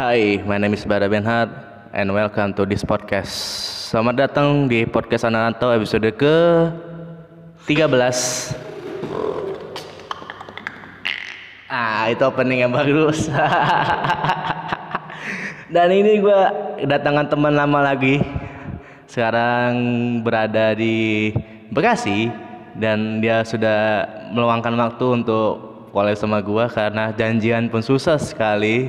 Hai, my name is Bara Benhard and welcome to this podcast. Selamat datang di podcast Anak Rantau episode ke 13. Ah, itu opening yang bagus. Dan ini gue kedatangan teman lama lagi. Sekarang berada di Bekasi dan dia sudah meluangkan waktu untuk collab sama gua karena janjian pun susah sekali.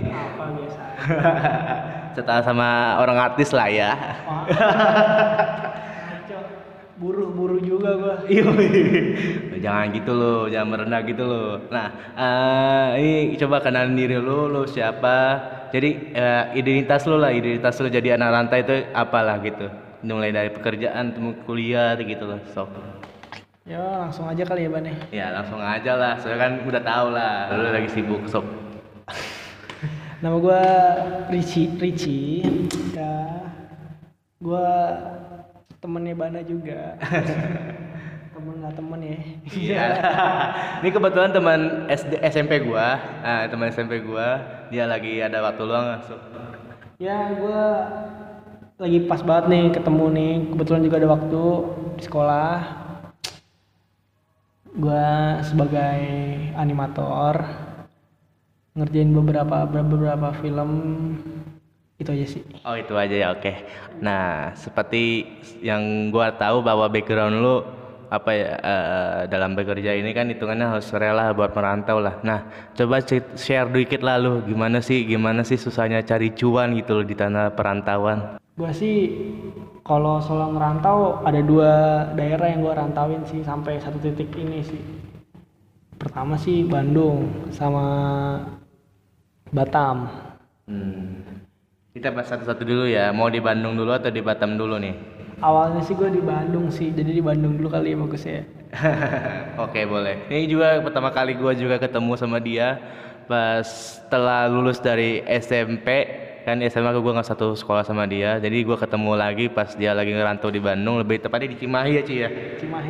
Setelah sama orang artis lah ya. buru-buru juga gua Iya. jangan gitu loh, jangan merendah gitu loh. Nah, eh, ini coba kenalin diri lu, lu siapa? Jadi eh, identitas lu lah, identitas lu jadi anak rantai itu apalah gitu. Mulai dari pekerjaan, temu kuliah gitu loh. Sok. ya langsung aja kali ya ban ya Ya langsung aja lah, soalnya kan udah tau lah, lu lagi sibuk sok. Nama gua Ricci Ricci ya gua temennya Bana juga. Temen nggak temen ya? Iya. Ini kebetulan teman SD SMP gua, ah, teman SMP gua, dia lagi ada waktu luang. So. ya gua lagi pas banget nih ketemu nih. Kebetulan juga ada waktu di sekolah. Gua sebagai animator ngerjain beberapa beberapa film itu aja sih Oh itu aja ya, oke. Nah seperti yang gua tahu bahwa background lu apa ya eh, dalam bekerja ini kan hitungannya harus rela buat merantau lah. Nah coba share dikit lah lu gimana sih gimana sih susahnya cari cuan gitu loh di tanah perantauan. Gua sih kalau soal ngerantau ada dua daerah yang gua rantauin sih sampai satu titik ini sih. Pertama sih Bandung sama Batam. Hmm. Kita bahas satu-satu dulu ya. Mau di Bandung dulu atau di Batam dulu nih? Awalnya sih gue di Bandung sih, jadi di Bandung dulu kali ya bagus ya. Oke boleh. Ini juga pertama kali gua juga ketemu sama dia pas setelah lulus dari SMP kan SMA gua nggak satu sekolah sama dia. Jadi gua ketemu lagi pas dia lagi ngerantau di Bandung, lebih tepatnya di Cimahi ya Ci ya. Cimahi.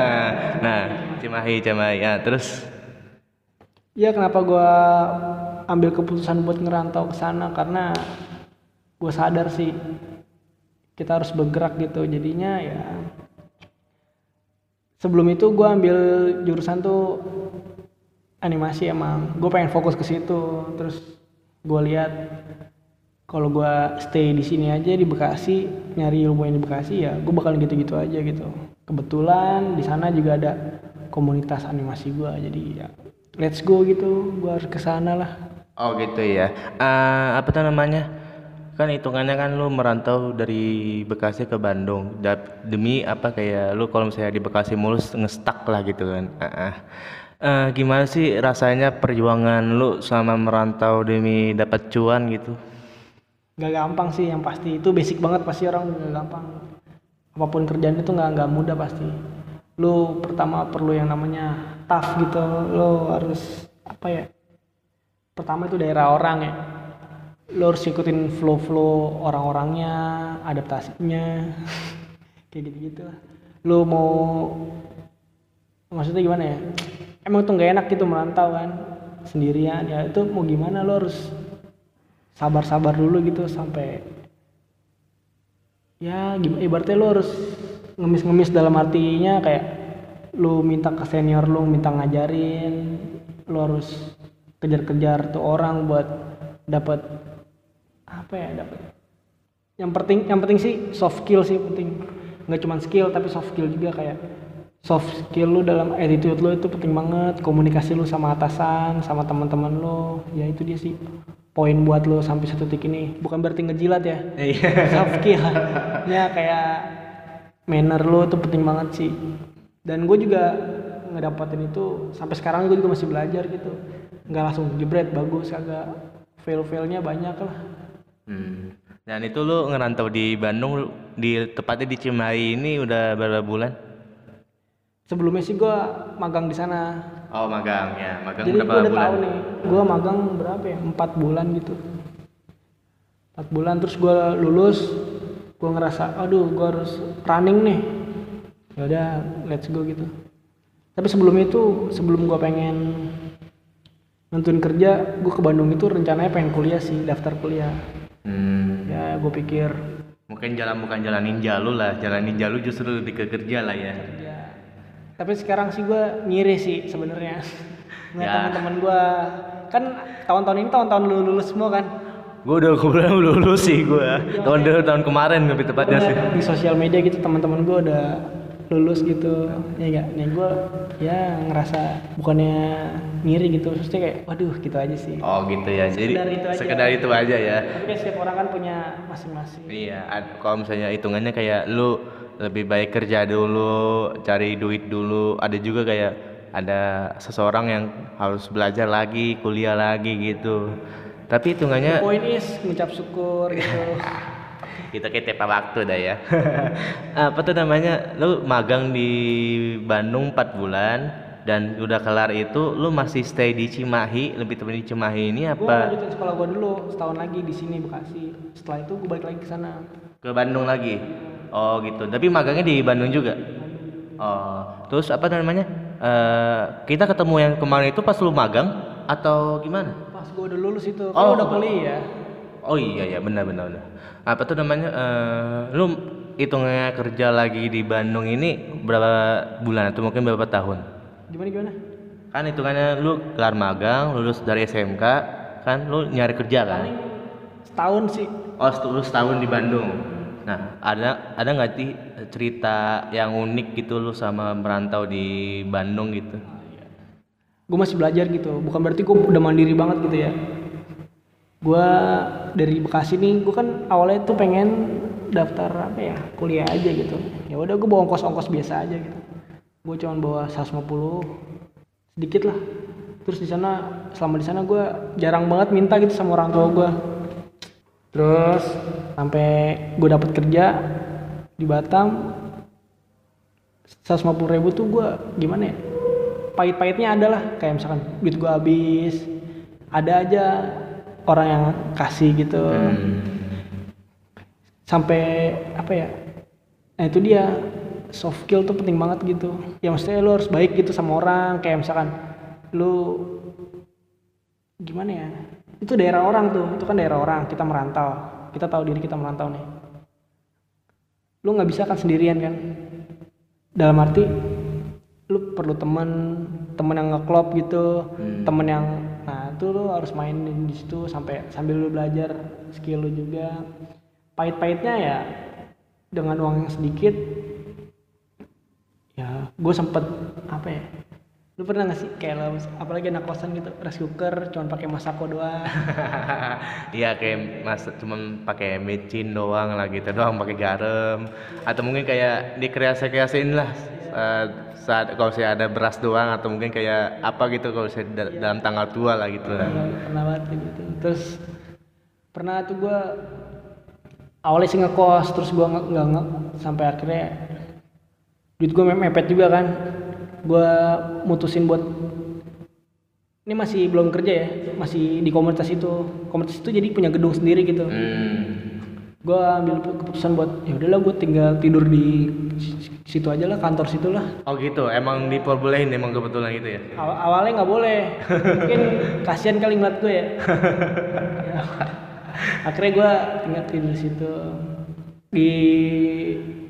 nah Cimahi Cimahi. Ya terus Iya kenapa gua ambil keputusan buat ngerantau ke sana karena gue sadar sih kita harus bergerak gitu. Jadinya ya sebelum itu gua ambil jurusan tuh animasi emang. Gue pengen fokus ke situ. Terus gua lihat kalau gua stay di sini aja di Bekasi nyari ilmu yang di Bekasi ya gue bakal gitu-gitu aja gitu. Kebetulan di sana juga ada komunitas animasi gua. Jadi ya let's go gitu. Gua harus ke sana lah oh gitu ya. Eh, apa tuh namanya? Kan hitungannya kan lu merantau dari Bekasi ke Bandung demi apa kayak lu kalau misalnya di Bekasi mulus ngestak lah gitu kan. Ah, ah. Eh, gimana sih rasanya perjuangan lu selama merantau demi dapat cuan gitu? nggak gampang sih yang pasti itu basic banget pasti orang nggak gampang apa pun kerjaan itu nggak nggak mudah pasti lu pertama perlu yang namanya tough gitu lu harus apa ya pertama itu daerah orang ya. Lu harus ikutin flow flow orang-orangnya adaptasinya kayak gitu gitu lah. Lu mau maksudnya gimana ya? Emang tuh nggak enak gitu merantau kan sendirian. Ya itu mau gimana lu harus sabar-sabar dulu gitu sampai ya gimana ibaratnya lu harus ngemis-ngemis dalam artinya kayak lu minta ke senior lu minta ngajarin lu harus kejar-kejar tuh orang buat dapat apa ya dapat yang penting yang penting sih soft skill sih penting. Nggak cuma skill tapi soft skill juga kayak soft skill lu dalam attitude lu itu penting banget komunikasi lu sama atasan sama teman-teman lu. Ya itu dia sih poin buat lu sampai satu titik ini. Bukan berarti ngejilat ya. Iya. soft skill. Ya kayak manner lu tuh penting banget sih. Dan gue juga ngedapatin itu sampai sekarang gue juga masih belajar gitu nggak langsung jebret bagus agak fail failnya banyak lah. Hmm. Dan itu lu ngerantau di Bandung di tepatnya di Cimahi ini udah berapa bulan? sebelumnya sih gue magang di sana. Oh magang ya, magang jadi berapa udah bulan? tahu nih gue magang berapa ya? Empat bulan gitu. Empat bulan terus gue lulus gue ngerasa aduh gue harus running nih. Ya udah let's go gitu. Tapi sebelum itu sebelum gue pengen nentuin kerja gue ke Bandung itu rencananya pengen kuliah sih daftar kuliah Hmm. ya gue pikir Mungkin jalan bukan jalan ninja lu lah, jalan ninja lu justru lebih ke kerja lah ya. ya tapi sekarang sih gue ngiri sih sebenarnya Ya. teman-teman gue kan tahun-tahun ini tahun-tahun lu lulus semua kan Gue udah kebetulan lulus sih gue. Tahun dulu tahun kemarin lebih tepatnya sih. di sosial media gitu teman-teman gue udah lulus gitu ya enggak nih gue ya ngerasa bukannya ngiri gitu maksudnya kayak waduh gitu aja sih Oh gitu ya. Jadi Sekedar itu aja. sekedar itu aja ya. tapi setiap orang kan punya masing-masing Iya, ad- kalau misalnya hitungannya kayak lu lebih baik kerja dulu, cari duit dulu. Ada juga kayak ada seseorang yang harus belajar lagi, kuliah lagi gitu. Tapi hitungannya poin is ngucap syukur gitu kita kayak tepa waktu dah ya. Apa tuh namanya? Lu magang di Bandung 4 bulan dan udah kelar itu lu masih stay di Cimahi, lebih tepat di Cimahi ini gue apa lanjutin sekolah gue dulu setahun lagi di sini Bekasi setelah itu gue balik lagi ke sana ke Bandung lagi? Oh gitu. Tapi magangnya di Bandung juga. Oh, terus apa namanya? Eh kita ketemu yang kemarin itu pas lu magang atau gimana? pas gue udah lulus itu Oh, kan udah ba- kuliah Oh iya ya benar benar benar. Apa tuh namanya? eh lu hitungnya kerja lagi di Bandung ini berapa bulan atau mungkin berapa tahun? gimana gimana Kan hitungannya lu kelar magang, lulus dari SMK, kan lu nyari kerja kan? setahun sih Oh, set- lu setahun di Bandung. Nah, ada ada nggak sih cerita yang unik gitu lu sama merantau di Bandung gitu? gue masih belajar gitu bukan berarti gue udah mandiri banget gitu ya gue dari Bekasi nih gue kan awalnya tuh pengen daftar apa ya kuliah aja gitu. Ya udah gue bawa ongkos ongkos biasa aja gitu. Gue cuma bawa 150 sedikit lah. Terus di sana selama di sana gue jarang banget minta gitu sama orang tua gue terus sampai gue dapet kerja di Batam 150 ribu tuh gue gimana ya pahit-pahitnya ada lah. Kayak misalkan duit gue habis ada aja orang yang kasih gitu. Sampai apa ya nah itu dia soft skill tuh penting banget gitu. Ya maksudnya lu harus baik gitu sama orang kayak misalkan lu gimana ya itu daerah orang tuh itu kan daerah orang kita merantau kita tahu diri kita merantau nih. Lu nggak bisa kan sendirian kan? Dalam arti lu perlu temen temen yang ngeklop gitu temen yang nah itu lu harus mainin di situ sampai sambil lu belajar skill lu juga. Pahit-pahitnya ya dengan uang yang sedikit ya gue sempet apa ya lu pernah gak sih kayak lo apalagi anak kosan gitu rice cooker cuman pakai masako doang? Iya kayak mas cuman pakai micin doang lah gitu doang pakai garam. Atau mungkin kayak dikreasi-kreasiin lah eh, saat kalau saya ada beras doang atau mungkin kayak apa gitu kalau saya da- dalam tanggal tua lah gitu lah. pernah, pernah banget gitu. Terus pernah tuh gue awalnya sih ngekos terus gue nggak nggak nggak sampai akhirnya duit gue mepet juga kan. Gue mutusin buat ini masih belum kerja ya masih di komunitas itu. Komunitas itu jadi punya gedung sendiri gitu. Hmm. gue ambil keputusan buat ya udahlah gue tinggal tidur di situ aja lah kantor situ lah Oh gitu, emang diperbolehin emang kebetulan gitu ya? Aw- awalnya nggak boleh mungkin kasihan kali ngeliat gue ya Ya. akhirnya gue tidur di situ di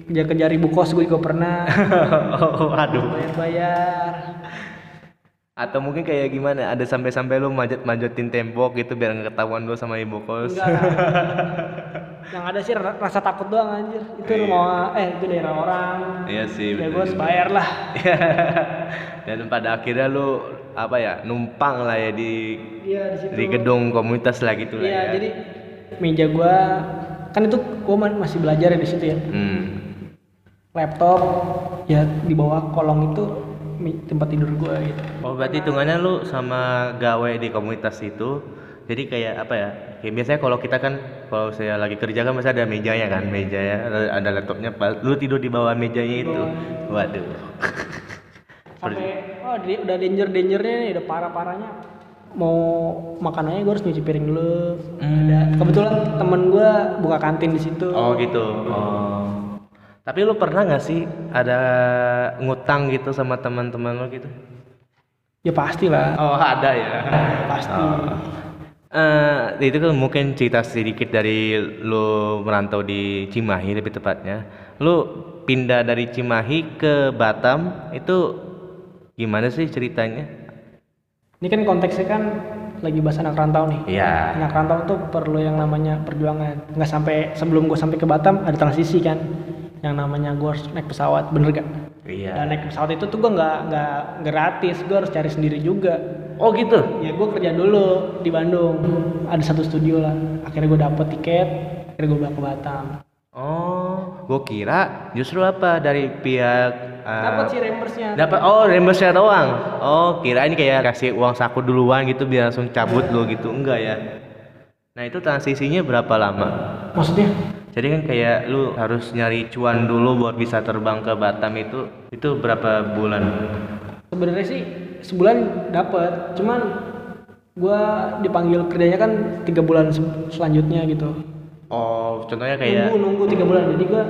kejar-kejar ibu kos gue juga pernah oh, aduh. bayar-bayar Atau mungkin kayak gimana? Ada sampai-sampai lu manjat manjatin tembok gitu biar nggak ketahuan lu sama ibu kos. enggak yang ada sih ra- rasa takut doang anjir itu rumah eh itu daerah orang Iya sih. ya gue harus bayar lah Dan pada akhirnya lu apa ya numpang lah ya di iya di situ di gedung komunitas lah gitu lah iya ya. jadi meja gue kan itu gue masih belajar ya di situ ya Hmm. laptop ya di bawah kolong itu tempat tidur gue gitu. Oh berarti hitungannya lu sama gawe di komunitas itu jadi kayak apa ya kayak biasanya kalau kita kan kalau saya lagi kerja kan masih ada mejanya kan meja ya ada, laptopnya lu tidur di bawah mejanya itu. Waduh. Sampai oh di- udah danger dangernya nih udah parah parahnya mau makanannya gue harus nyuci piring dulu. Ada kebetulan temen gue buka kantin di situ. Oh gitu. Oh tapi lu pernah nggak sih ada ngutang gitu sama teman-teman lu gitu ya pastilah Oh ada ya. pasti Eh itu kan mungkin cerita sedikit dari lu merantau di Cimahi lebih tepatnya. Lu pindah dari Cimahi ke Batam itu gimana sih ceritanya? ini kan konteksnya kan lagi bahas anak rantau nih Iya. anak rantau tuh perlu yang namanya perjuangan nggak sampai sebelum gue sampai ke Batam ada transisi kan yang namanya gue harus naik pesawat bener gak? Iya. Dan naik pesawat itu tuh gue nggak nggak gratis gue harus cari sendiri juga Oh gitu. ya gue kerja dulu di Bandung ada satu studio lah akhirnya gue dapet tiket akhirnya gue bawa ke Batam Oh, gua kira justru apa dari pihak eh, dapat sih reimburse-nya dapat oh reimburse doang. Oh, kira ini kayak kasih uang saku duluan gitu biar langsung cabut lo gitu. Enggak ya. Nah, itu transisinya berapa lama? maksudnya Jadi kan kayak lu harus nyari cuan dulu buat bisa terbang ke Batam itu itu berapa bulan? sebenarnya sih sebulan dapat cuman gue dipanggil kerjanya kan tiga bulan se- selanjutnya gitu Oh, contohnya kayak nunggu nunggu tiga bulan jadi gue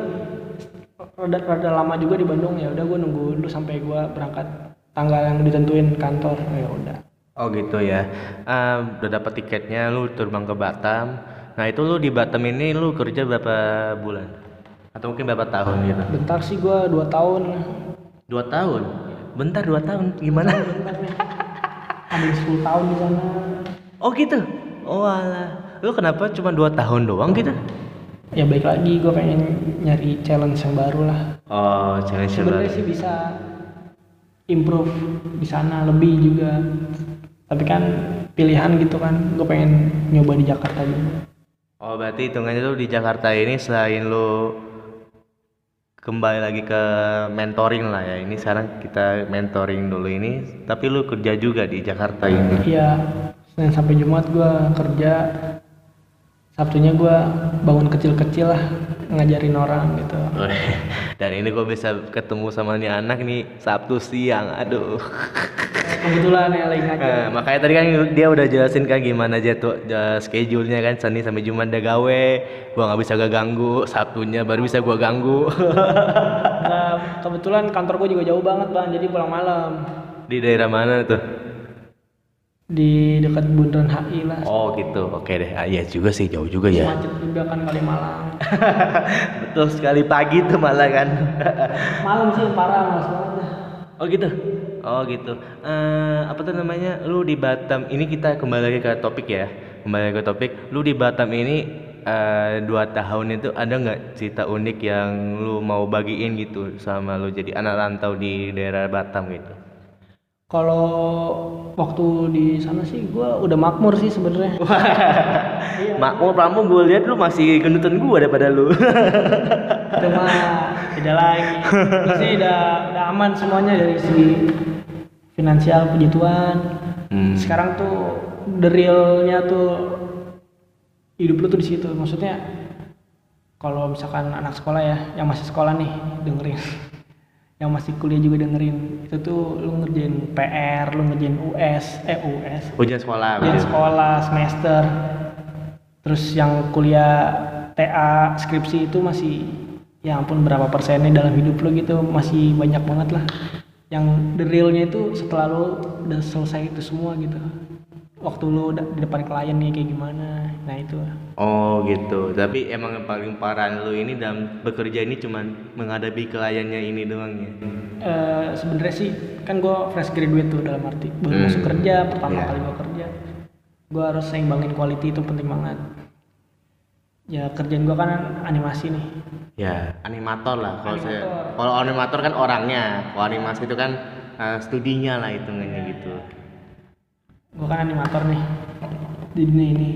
rada rada lama juga di Bandung ya udah gue nunggu dulu sampai gue berangkat tanggal yang ditentuin kantor ya udah Oh gitu ya. Ah, udah dapat tiketnya lu terbang ke Batam. Nah, itu lu di Batam ini lu kerja berapa bulan? Atau mungkin berapa tahun gitu? bentar sih gue dua tahun Dua tahun. Bentar dua tahun gimana? bentar ada yang 10 tahun di sana Oh gitu. Oh alah. Lu kenapa cuma dua tahun doang gitu? ya baik lagi gue pengen nyari challenge yang baru lah Oh, challenge sebenarnya sih bisa improve di sana lebih juga tapi kan pilihan gitu kan gue pengen nyoba di Jakarta juga Oh, berarti hitungannya tuh di Jakarta ini selain lu kembali lagi ke mentoring lah ya. Ini sekarang kita mentoring dulu ini, tapi lu kerja juga di Jakarta ini. iya Senin sampai Jumat gue kerja Sabtunya gue bangun kecil-kecil lah ngajarin orang gitu Dan ini gue bisa ketemu sama nih anak nih Sabtu siang, aduh. kebetulan ya lagi ngajar Nah, makanya tadi kan dia udah jelasin kan gimana aja tuh uh, schedule-nya kan Senin sampai Jumat udah gawe, gua nggak bisa gak ganggu, Sabtunya baru bisa gua ganggu. Nah, kebetulan kantor gue juga jauh banget bang jadi pulang malam di daerah mana tuh? Di dekat Bundaran HI lah Oh gitu, oke deh. Ah, iya juga sih jauh juga ya. macet juga kan kali Malang Betul sekali pagi tuh malah kan. malam sih parah banget dah. oh gitu. Oh gitu. Eh apa tuh namanya? Lu di Batam ini kita kembali lagi ke topik ya. Kembali lagi ke topik. Lu di Batam ini eh dua tahun itu ada nggak cerita unik yang lu mau bagiin gitu sama lu jadi anak rantau di daerah Batam gitu? Kalau waktu di sana sih gue udah makmur sih sebenarnya. Makmur kamu gue lihat lu masih gendutan gua daripada lu. Cuma beda lagi. Ini sih udah udah aman semuanya dari segi finansial puji Tuhan. Hmm. Sekarang tuh the realnya tuh hidup lu tuh di situ. Maksudnya kalau misalkan anak sekolah ya, yang masih sekolah nih dengerin, yang masih kuliah juga dengerin, itu tuh lu ngerjain PR, lu ngerjain US, eh US, Ujian sekolah. ujian sekolah semester. Terus yang kuliah TA skripsi itu masih ya ampun berapa persennya dalam hidup lo gitu. Masih banyak banget lah. Yang the realnya itu setelah lo udah selesai itu semua gitu waktu udah di depan klien nih kayak gimana nah itu Oh gitu. Tapi emang yang paling parah lu ini dalam bekerja ini cuman menghadapi kliennya ini doang ya. Eh sebenarnya sih kan gue fresh graduate tuh dalam arti baru Hmm. masuk kerja pertama Iya. kali gue kerja gue harus seimbangin quality itu penting banget ya kerjaan gue kan animasi nih Ya, animator lah kalau saya. Kalau animator kan orangnya, kalau animasi itu kan eh, studinya lah hitungannya gitu. Gue kan animator nih di dunia ini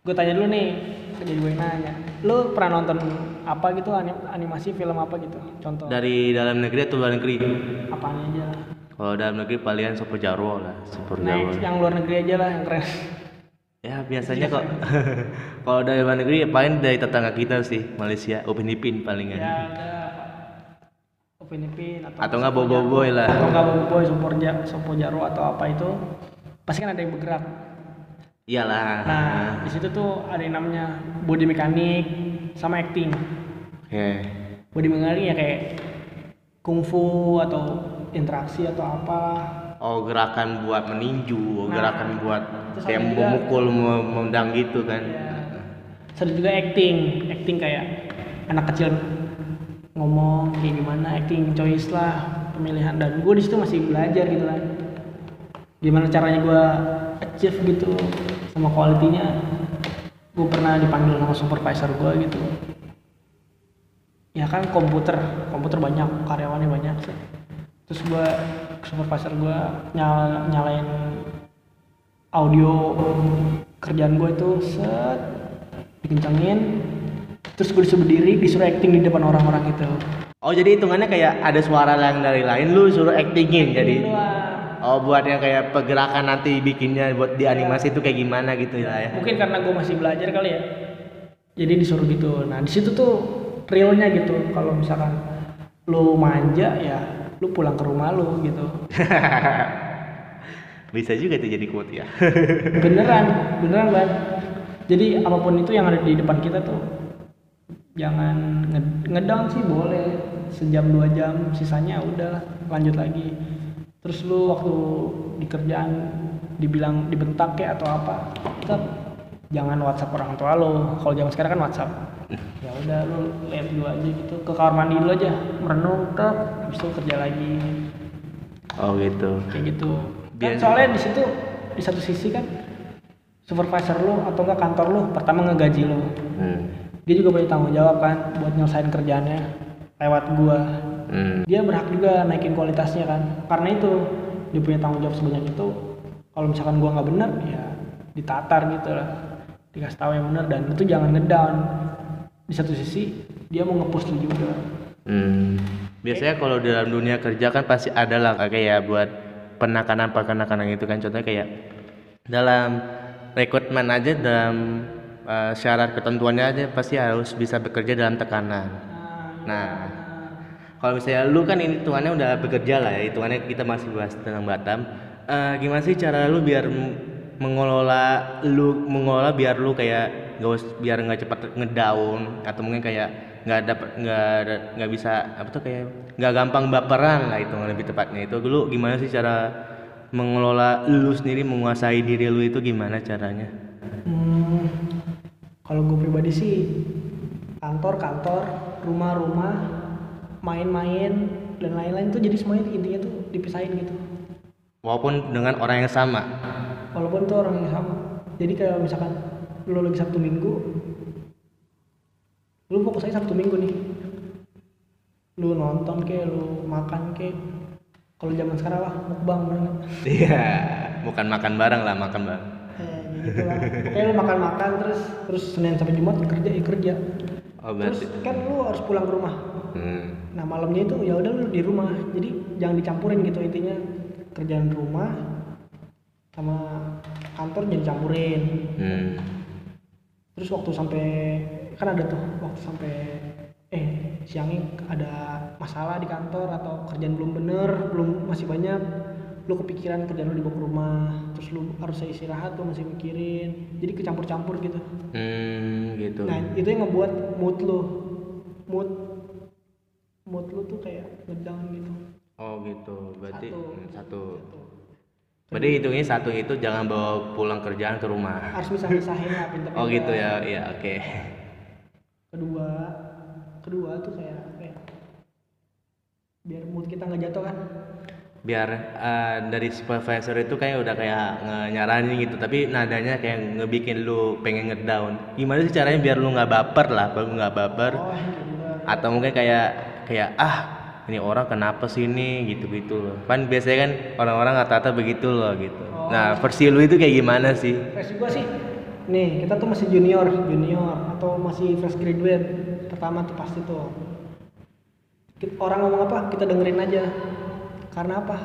gue tanya dulu nih jadi gue nanya lu pernah nonton apa gitu anim- animasi film apa gitu contoh Dari dalam negeri atau luar negeri? apaan aja Kalau dalam negeri palingan Super Jarwo lah, Super nah Jarwo. yang luar negeri aja lah yang keren Ya biasanya kok. kalau dari luar negeri ya paling dari tetangga kita sih, Malaysia, Upin Ipin palingan. ya Ipin atau Atau nggak Boboiboy lah. atau nggak Boboiboy Sopo Ja- Sopo Jarwo atau apa itu pasti kan ada yang bergerak Iyalah. nah di situ tuh ada yang namanya body mekanik sama acting Oke. body mekanik ya kayak kungfu atau interaksi atau apalah Oh gerakan buat meninju, Nah, gerakan buat kayak memukul, mem- memendang gitu kan. ya. Ada juga acting acting kayak anak kecil ngomong kayak gimana acting choice lah pemilihan. Dan gue di situ masih belajar gitu kan. Gimana caranya gue achieve gitu sama kualitinya gue pernah dipanggil sama supervisor gue gitu. Ya kan komputer. Komputer banyak karyawannya banyak terus gue supervisor gue nyal nyalain audio kerjaan gue itu set dikencengin terus gue disuruh berdiri disuruh acting di depan orang-orang itu Oh jadi hitungannya kayak ada suara yang dari lain lu suruh actingin jadi. Wah, Oh buat yang kayak pergerakan nanti bikinnya buat di animasi itu kayak gimana gitu ya. mungkin karena gue masih belajar kali ya jadi disuruh gitu nah di situ tuh realnya gitu kalau misalkan lu manja ya lu pulang ke rumah lu gitu Bisa juga tuh jadi quote ya. beneran beneran banget jadi apa pun itu yang ada di depan kita tuh jangan nge- ngedown sih boleh. Sejam dua jam sisanya udah lanjut lagi. Terus lu waktu di kerjaan dibilang dibentak kayak atau apa tetap jangan WhatsApp orang tua lo kalau zaman sekarang kan WhatsApp. Ya udah lu lihat dulu aja gitu. Ke kamar mandi dulu aja merenung tetap. Habis itu kerja lagi. Oh gitu. kayak gitu. Kan Biasa. soalnya di situ di satu sisi kan supervisor lu atau enggak kantor lu pertama ngegaji lu. Hmm. Dia juga punya tanggung jawab kan buat nyelesain kerjaannya lewat gua. Hmm. dia berhak juga naikin kualitasnya kan. Karena itu dia punya tanggung jawab sebanyak itu. Kalau misalkan gua nggak bener ya ditatar gitu lah. Dikasih tahu yang bener dan itu jangan ngedown. Di satu sisi dia mau ngepush lu juga. Hmm. Biasanya kalau dalam dunia kerja kan pasti ada lah kayak buat penekanan penekanan itu kan. Contohnya kayak dalam rekrutmen aja dalam uh, syarat ketentuannya aja pasti harus bisa bekerja dalam tekanan. Nah, kalau misalnya lu kan ini hitungannya udah bekerja lah ya, hitungannya kita masih bahas tentang Batam. Eh, gimana sih cara lu biar mengelola lu mengelola biar lu kayak nggak us- biar nggak cepat ngedown atau mungkin kayak nggak dapat nggak nggak bisa apa tuh kayak nggak gampang baperan lah itu lebih tepatnya itu dulu gimana sih cara mengelola lu sendiri menguasai diri lu itu gimana caranya? Hmm, kalau gue pribadi sih kantor-kantor, rumah-rumah, main-main dan lain-lain tuh jadi semuanya intinya tuh dipisahin gitu. Walaupun dengan orang yang sama. Walaupun tuh orang yang sama. Jadi kayak misalkan lu lagi Sabtu Minggu, lu fokus aja Sabtu Minggu nih. Lu nonton ke, lu makan ke. Kalau zaman sekarang lah mukbang bener nggak? Iya, bukan makan bareng lah, makan bareng. Gitu lah. Pokoknya lu makan-makan terus terus Senin sampai Jumat kerja ya kerja. Oh Terus kan lu harus pulang ke rumah. Hmm. Nah malamnya itu ya udah lu di rumah. Jadi jangan dicampurin gitu intinya kerjaan rumah sama kantor jangan campurin. Hmm. Terus waktu sampai kan ada tuh waktu sampai eh siangnya ada masalah di kantor atau kerjaan belum bener belum masih banyak lu kepikiran kerjaan lu dibawa ke rumah terus lu harus istirahat lu masih mikirin jadi kecampur-campur gitu Hmm, gitu. Nah, itu yang ngebuat mood lu. Mood mood lu tuh kayak ngedown gitu. Oh gitu. Berarti Satu. satu. Berarti hitungnya satu itu jangan bawa pulang kerjaan ke rumah. Harus bisa misahin lah pinter Oh gitu ya, iya oke. Kedua, kedua tuh kayak apa ya? Biar mood kita nggak jatuh kan. Biar eh, dari supervisor itu kayak udah kayak nyaranin gitu, tapi nadanya kayak ngebikin lu pengen ngedown. Gimana sih caranya biar lu nggak baper lah, baru nggak baper? Oh, kedua. Atau mungkin kayak kayak ah ini orang kenapa sih ini gitu-gitu loh. Kan biasanya kan orang-orang rata-rata begitu loh gitu. Nah versi lu itu kayak gimana sih? Fresh gua sih. Nih, kita tuh masih junior, junior atau masih fresh graduate. Pertama tuh pasti tuh. Orang ngomong apa, kita dengerin aja. Karena apa?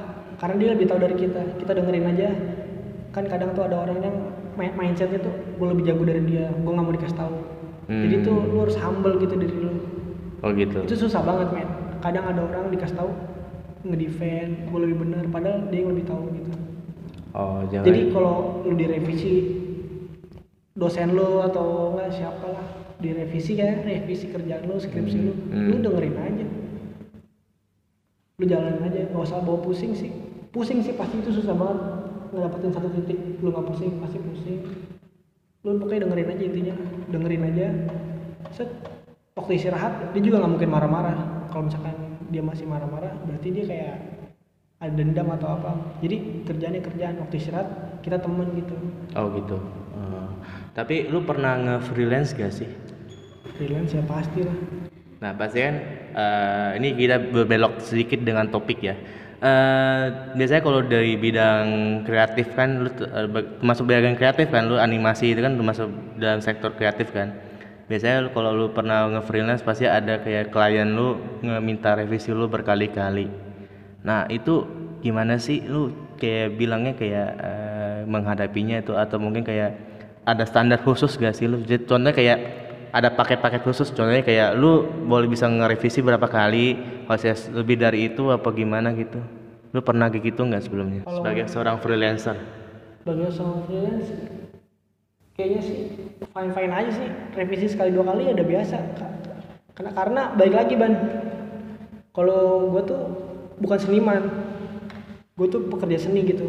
Karena dia lebih tahu dari kita. Kita dengerin aja. Kan kadang tuh ada orang yang mindsetnya tuh gue lebih jago dari dia, gue nggak mau dikasih tahu. Jadi Hmm. tuh lu harus humble gitu diri lu. Oh gitu. Itu susah banget men. Kadang ada orang dikasih tahu ngedefend, gue lebih benar, padahal dia yang lebih tahu gitu. Oh jangan. Jadi kalau lu direvisi dosen lu atau enggak siapa lah direvisi kan revisi kerjaan lu skripsi lu Hmm. lu dengerin aja lu jalanin aja nggak usah bawa pusing sih. Pusing sih pasti itu susah banget. Ngedapetin satu titik lu nggak pusing pasti pusing. Lu pokoknya dengerin aja intinya. Dengerin aja. Set waktu istirahat dia juga nggak mungkin marah-marah. Kalau misalkan dia masih marah-marah berarti dia kayak ada dendam atau apa. Jadi kerjaannya kerjaan. Waktu istirahat kita temen gitu. Oh gitu. Eh, tapi lu pernah nge-freelance gak sih? freelance ya pasti lah Nah pasti kan eh, ini kita berbelok sedikit dengan topik ya. Eh, biasanya kalau dari bidang kreatif kan lu ba- termasuk bidang kreatif kan lu animasi itu kan termasuk dalam sektor kreatif kan. Biasanya kalau lu pernah nge-freelance pasti ada kayak klien lu ngeminta revisi lu berkali-kali. Nah itu gimana sih lu kayak bilangnya kayak eh, menghadapinya itu atau mungkin kayak ada standar khusus gak sih lu? Jadi contohnya kayak ada paket-paket khusus contohnya kayak lu boleh bisa ngerevisi berapa kali kalau saya lebih dari itu apa gimana gitu. Lu pernah kayak gitu nggak sebelumnya? Kalau- sebagai seorang freelancer. Bagi seorang freelance kayaknya sih fine fine aja sih. Revisi sekali dua kali ya udah biasa Ka- karena karena balik lagi ban. Kalau gue tuh bukan seniman. Gue tuh pekerja seni gitu.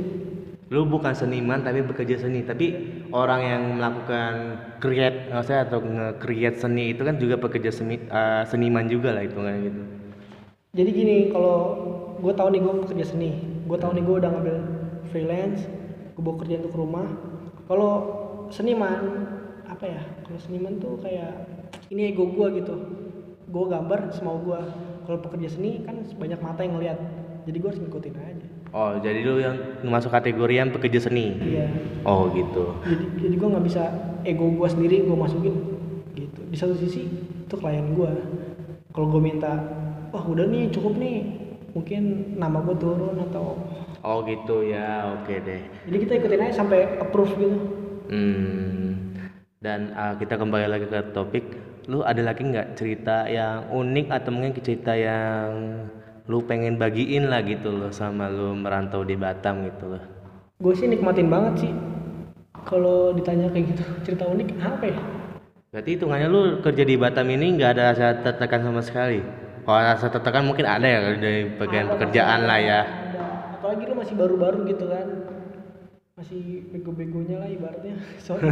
Lu bukan seniman tapi bekerja seni. Tapi orang yang melakukan create maksudnya atau nge-create seni itu kan juga pekerja seni eh, seniman juga lah itu kan gitu. Jadi gini kalau gue tahu nih gue pekerja seni gue tahu nih gue udah ngambil freelance gue bawa kerjaan untuk rumah. Kalau seniman apa ya kalau seniman tuh kayak ini ego gue gitu. Gue gambar semau gue kalau pekerja seni kan banyak mata yang ngeliat. Jadi gue harus ngikutin aja oh jadi lu yang masuk kategori yang pekerja seni? Iya. Oh gitu. Jadi jadi gue nggak bisa ego gue sendiri gue masukin. Gitu. Di satu sisi itu klien gue kalau gue minta wah udah nih cukup nih. Mungkin nama gue turun atau oh gitu ya. Oke deh. Jadi kita ikutin aja sampai approve gitu. Hmm. Dan uh, kita kembali lagi ke topik. Lu ada lagi nggak cerita yang unik atau mungkin cerita yang lu pengen bagiin lah gitu loh sama lu merantau di Batam gitu loh. gue sih nikmatin banget sih kalau ditanya kayak gitu cerita unik apa ya Berarti hitungannya lu kerja di Batam ini nggak ada rasa tertekan sama sekali. Kalau rasa tertekan mungkin ada ya dari bagian Ada, pekerjaan lah ya. ada. apalagi lu masih baru-baru gitu kan masih bego-begonya lah ibaratnya sorry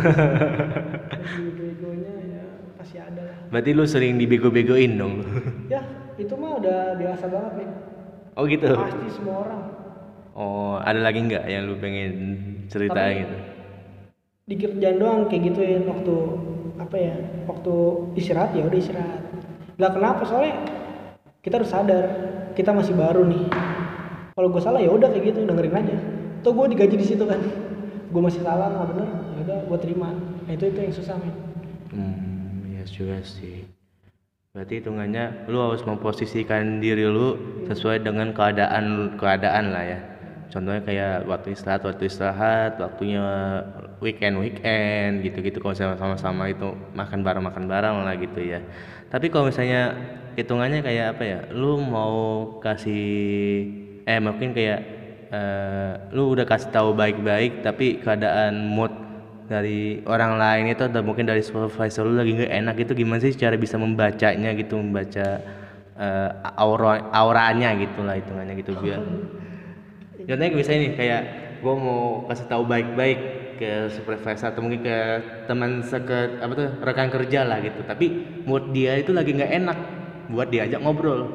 masih bego-begonya ya pasti ada lah Berarti lu sering dibego-begoin dong. ya itu mah udah biasa banget nih oh gitu. pasti semua orang. Oh, ada lagi nggak yang lu pengen cerita Tapi- gitu? di kerjaan doang kayak gituin waktu apa ya waktu istirahat ya udah istirahat. Lah kenapa? Soalnya kita harus sadar kita masih baru nih. Kalau gue salah ya udah kayak gitu dengerin aja. Tuh gue digaji di situ kan. Gue masih salah nggak bener. Ya udah gue terima. Nah itu itu yang susah men Hmm, iya juga sih. Berarti hitungannya lu harus memposisikan diri lu sesuai dengan keadaan keadaan lah ya. Contohnya kayak waktu istirahat, waktu istirahat, waktunya weekend weekend gitu-gitu kalau sama-sama itu makan bareng makan bareng lah gitu ya. Tapi kalau misalnya hitungannya kayak apa ya? Lu mau kasih eh mungkin kayak eh, lu udah kasih tahu baik-baik tapi keadaan mood dari orang lain itu atau mungkin dari supervisor lu lagi nggak enak itu gimana sih cara bisa membacanya gitu membaca eh, aura auranya gitu lah hitungannya gitu biar contohnya bisa ini kayak gue mau kasih tahu baik-baik ke supervisor atau mungkin ke teman seket apa tuh rekan kerja lah gitu. Tapi mood dia itu lagi nggak enak buat diajak ngobrol.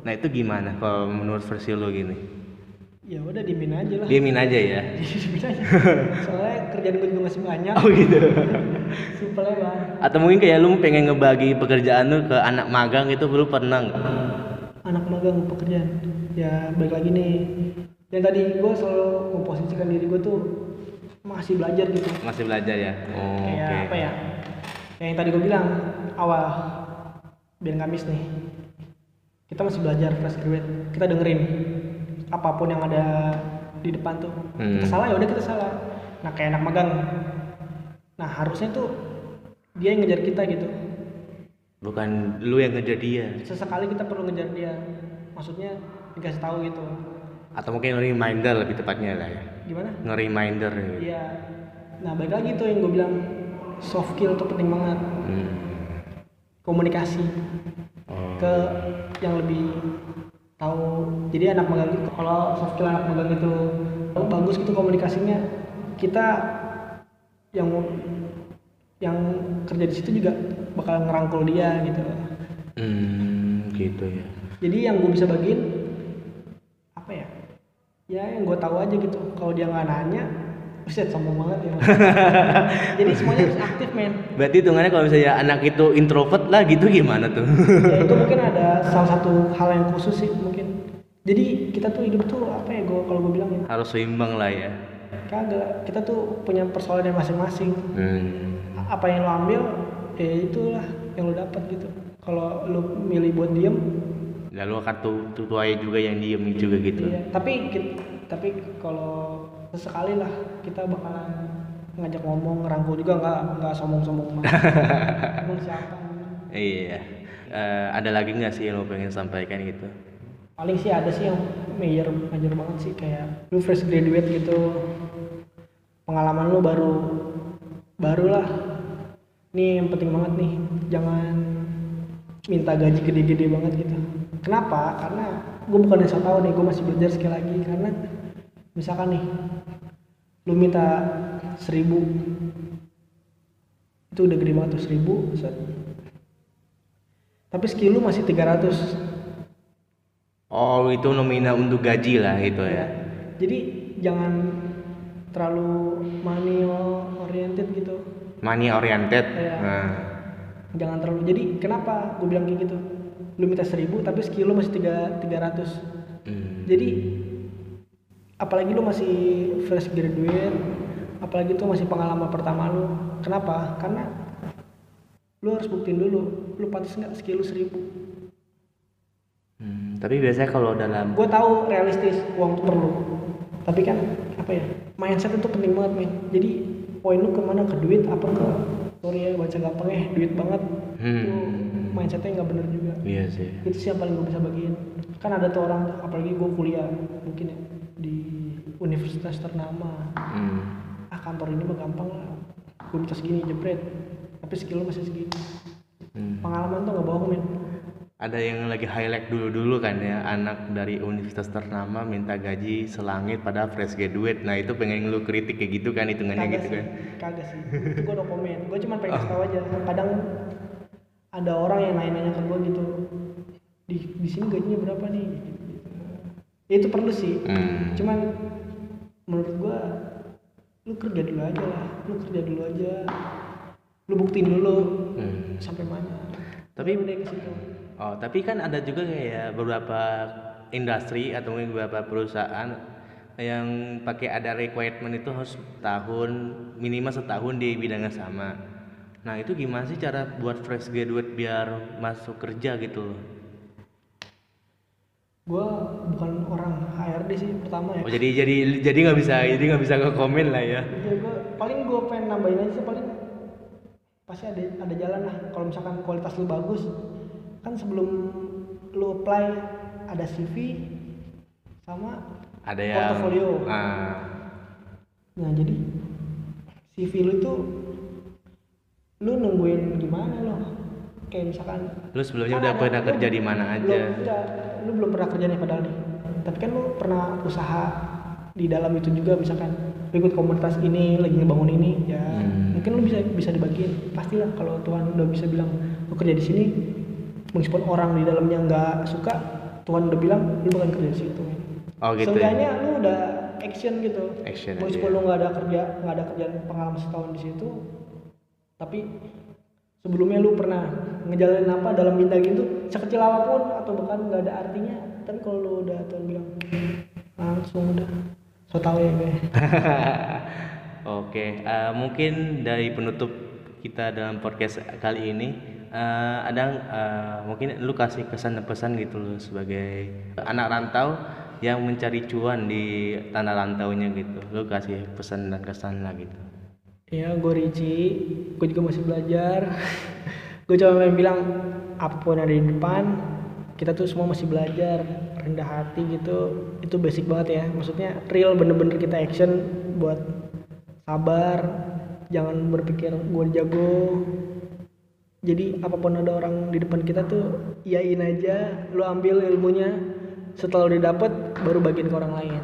Nah itu gimana kalau menurut versi lu gini ya udah diemin aja lah. Diemin aja ya. Aja. Soalnya kerjaan gue juga masih banyak. Oh gitu. Simpelnya bang Atau mungkin kayak lu pengen ngebagi pekerjaan lu ke anak magang itu lu pernah nggak? anak magang pekerjaan. Ya balik lagi nih. Yang tadi gue selalu memposisikan diri gue tuh masih belajar gitu. Masih belajar ya? Oh, kayak oke. apa ya? Kayak yang tadi gue bilang awal. Biar Kamis nih. Kita masih belajar fresh graduate. Kita dengerin apa pun yang ada di depan tuh kita Hmm. salah ya udah kita salah nah kayak anak magang nah harusnya tuh dia yang ngejar kita gitu Bukan lu yang ngejar dia. sesekali kita perlu ngejar dia maksudnya dikasih tahu gitu Atau mungkin reminder lebih tepatnya lah ya. gimana Nge-reminder gitu. Iya. Nah, balik lagi tuh yang gue bilang soft skill tuh penting banget. Hmm. Komunikasi Oh. ke yang lebih tahu. Jadi anak magang itu kalau soft skill anak magang itu bagus gitu komunikasinya kita yang yang kerja di situ juga bakal ngerangkul dia gitu. Hmm, gitu ya. jadi yang gue bisa bagiin apa ya? Ya yang gue tahu aja gitu. Kalau dia nggak nanya Buset, sombong banget ya jadi semuanya harus aktif men Berarti hitungannya kalau misalnya anak itu introvert lah gitu gimana tuh? ya itu mungkin ada salah satu hal yang khusus sih mungkin jadi kita tuh hidup tuh apa ya gue kalau gue bilang ya Harus seimbang lah ya. kagak kita tuh punya persoalannya masing-masing Hmm. apa yang lo ambil ya itulah yang lo dapat gitu kalau lo milih buat diem Lalu akan tuh tuai juga yang diem juga gitu. iya tapi tapi kalau sesekali lah kita bakalan ngajak ngomong ngerangkul juga nggak nggak sombong-sombong banget emang siapa? Iya. Eh, ada lagi nggak sih yang lo pengen sampaikan gitu? paling sih ada sih yang major major banget sih kayak lu fresh graduate gitu. Pengalaman lu baru baru lah. Nih yang penting banget nih jangan minta gaji gede-gede banget gitu. Kenapa? Karena gue bukan yang tau nih gue masih belajar sekali lagi. Karena misalkan nih lu minta seribu itu udah gede banget tuh seribu set. tapi skill lu masih 300 Oh itu nominal untuk gaji lah gitu ya. jadi jangan terlalu money oriented gitu Money oriented. Iya. Nah. jangan terlalu jadi kenapa gue bilang kayak gitu lu minta seribu tapi skill lu masih tiga tiga ratus Hmm. jadi apalagi lu masih fresh graduate apalagi itu masih pengalaman pertama lu. Kenapa? Karena lu harus buktiin dulu lu pantas nggak skill lu seribu? Hmm, Tapi biasanya kalau dalam gue tahu realistis uang tuh perlu. Tapi kan apa ya mindset itu penting banget men. Jadi poin lu ke mana? Ke duit apa ke sorry ya baca gampang eh duit banget. Hmm. itu mindsetnya nggak bener juga. Iya sih. itu sih yang paling gue bisa bagiin kan ada tuh orang apalagi gue kuliah mungkin ya di universitas ternama Hmm. ah kantor ini mah gampang lah gue bisa segini jebret tapi skill masih segini Hmm. pengalaman tuh nggak bohong men Ada yang lagi highlight dulu-dulu kan ya anak dari universitas ternama minta gaji selangit pada fresh graduate. Nah itu pengen lu kritik kayak gitu kan hitungannya kagak gitu sih kan. kagak sih itu gue no komen gue cuma pengen kasih tahu aja kadang ada orang yang nanya-nanya ke gue gitu di di sini gajinya berapa nih itu perlu sih Hmm. cuman menurut gue lu kerja dulu aja lah lu kerja dulu aja lu buktiin dulu Hmm. sampai mana Tapi- udah ke situ Oh tapi kan ada juga kayak beberapa industri atau mungkin beberapa perusahaan yang pakai ada requirement itu harus tahun minimal setahun di bidang yang sama. Nah itu gimana sih cara buat fresh graduate biar masuk kerja gitu loh? Gue bukan orang HRD sih pertama ya Oh jadi jadi jadi nggak bisa jadi nggak bisa ke komen lah ya. Ya, gua, paling gue pengen nambahin aja sih paling pasti ada ada jalan lah kalau misalkan kualitas lu bagus kan sebelum lu apply ada CV sama Ada yang Portofolio. Ah, nah jadi CV lu itu lu nungguin gimana lo kayak misalkan lu sebelumnya kan udah pernah kerja di mana belum- aja? enggak, lu belum pernah kerja nih padahal nih tapi kan lu pernah usaha di dalam itu juga misalkan lu ikut komunitas ini lagi ngebangun ini ya Hmm. mungkin lu bisa bisa dibagiin pastilah kalau Tuhan udah bisa bilang lu kerja di sini meskipun orang di dalamnya nggak suka Tuhan udah bilang lu bakal kerja di situ. Oh gitu ya. Seenggaknya lu udah action gitu Action meskipun aja. lu nggak ada kerja nggak ada kerjaan pengalaman setahun di situ tapi sebelumnya lu pernah ngejalanin apa dalam bintang itu sekecil apa pun atau bahkan nggak ada artinya tapi kalau lu udah Tuhan bilang langsung udah so tau ya gue Oke, eh, mungkin dari penutup kita dalam podcast kali ini eh, ada eh, mungkin lu kasih kesan pesan gitu loh sebagai anak rantau yang mencari cuan di tanah rantaunya gitu. Lu kasih pesan dan kesan lah gitu. Ya gue Ricci. Gue juga masih belajar. Gue cuma pengen bilang apa pun ada di depan kita tuh semua masih belajar. Rendah hati gitu. Itu basic banget ya. Maksudnya real bener-bener kita action buat sabar. Jangan berpikir gue jago. Jadi apa pun ada orang di depan kita tuh iyain aja. Lu ambil ilmunya. Setelah udah dapet baru bagiin ke orang lain.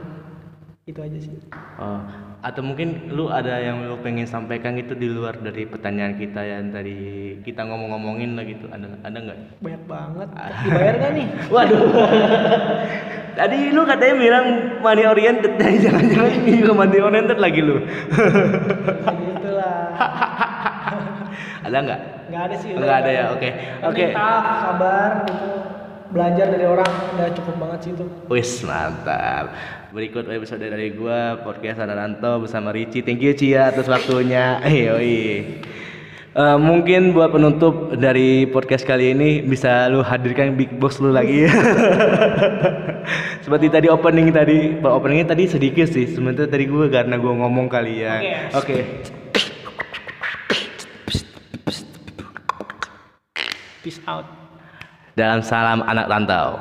Itu aja sih. Oh, atau mungkin lu ada yang lu pengen sampaikan itu di luar dari pertanyaan kita yang tadi kita ngomong-ngomongin lah gitu. Ada ada nggak? banyak banget dibayar gak nih Waduh. tadi lu katanya bilang money oriented, tadi jangan-jangan ini juga money oriented lagi lu. gitu lah ada nggak? nggak ada sih Nggak ada ya, oke. Oke. taat, sabar gitu belajar dari orang udah cukup banget sih itu Wis mantap. Berikut episode dari gua podcast Adaranto bersama Ricci. Thank you Cia atas waktunya. Yoi. Eh, mungkin buat penutup dari podcast kali ini bisa lu hadirkan big boss lu lagi. Seperti tadi opening tadi, openingnya tadi sedikit sih. Sementara tadi gua karena gua ngomong kali ya. Oke. peace out Dalam salam anak rantau.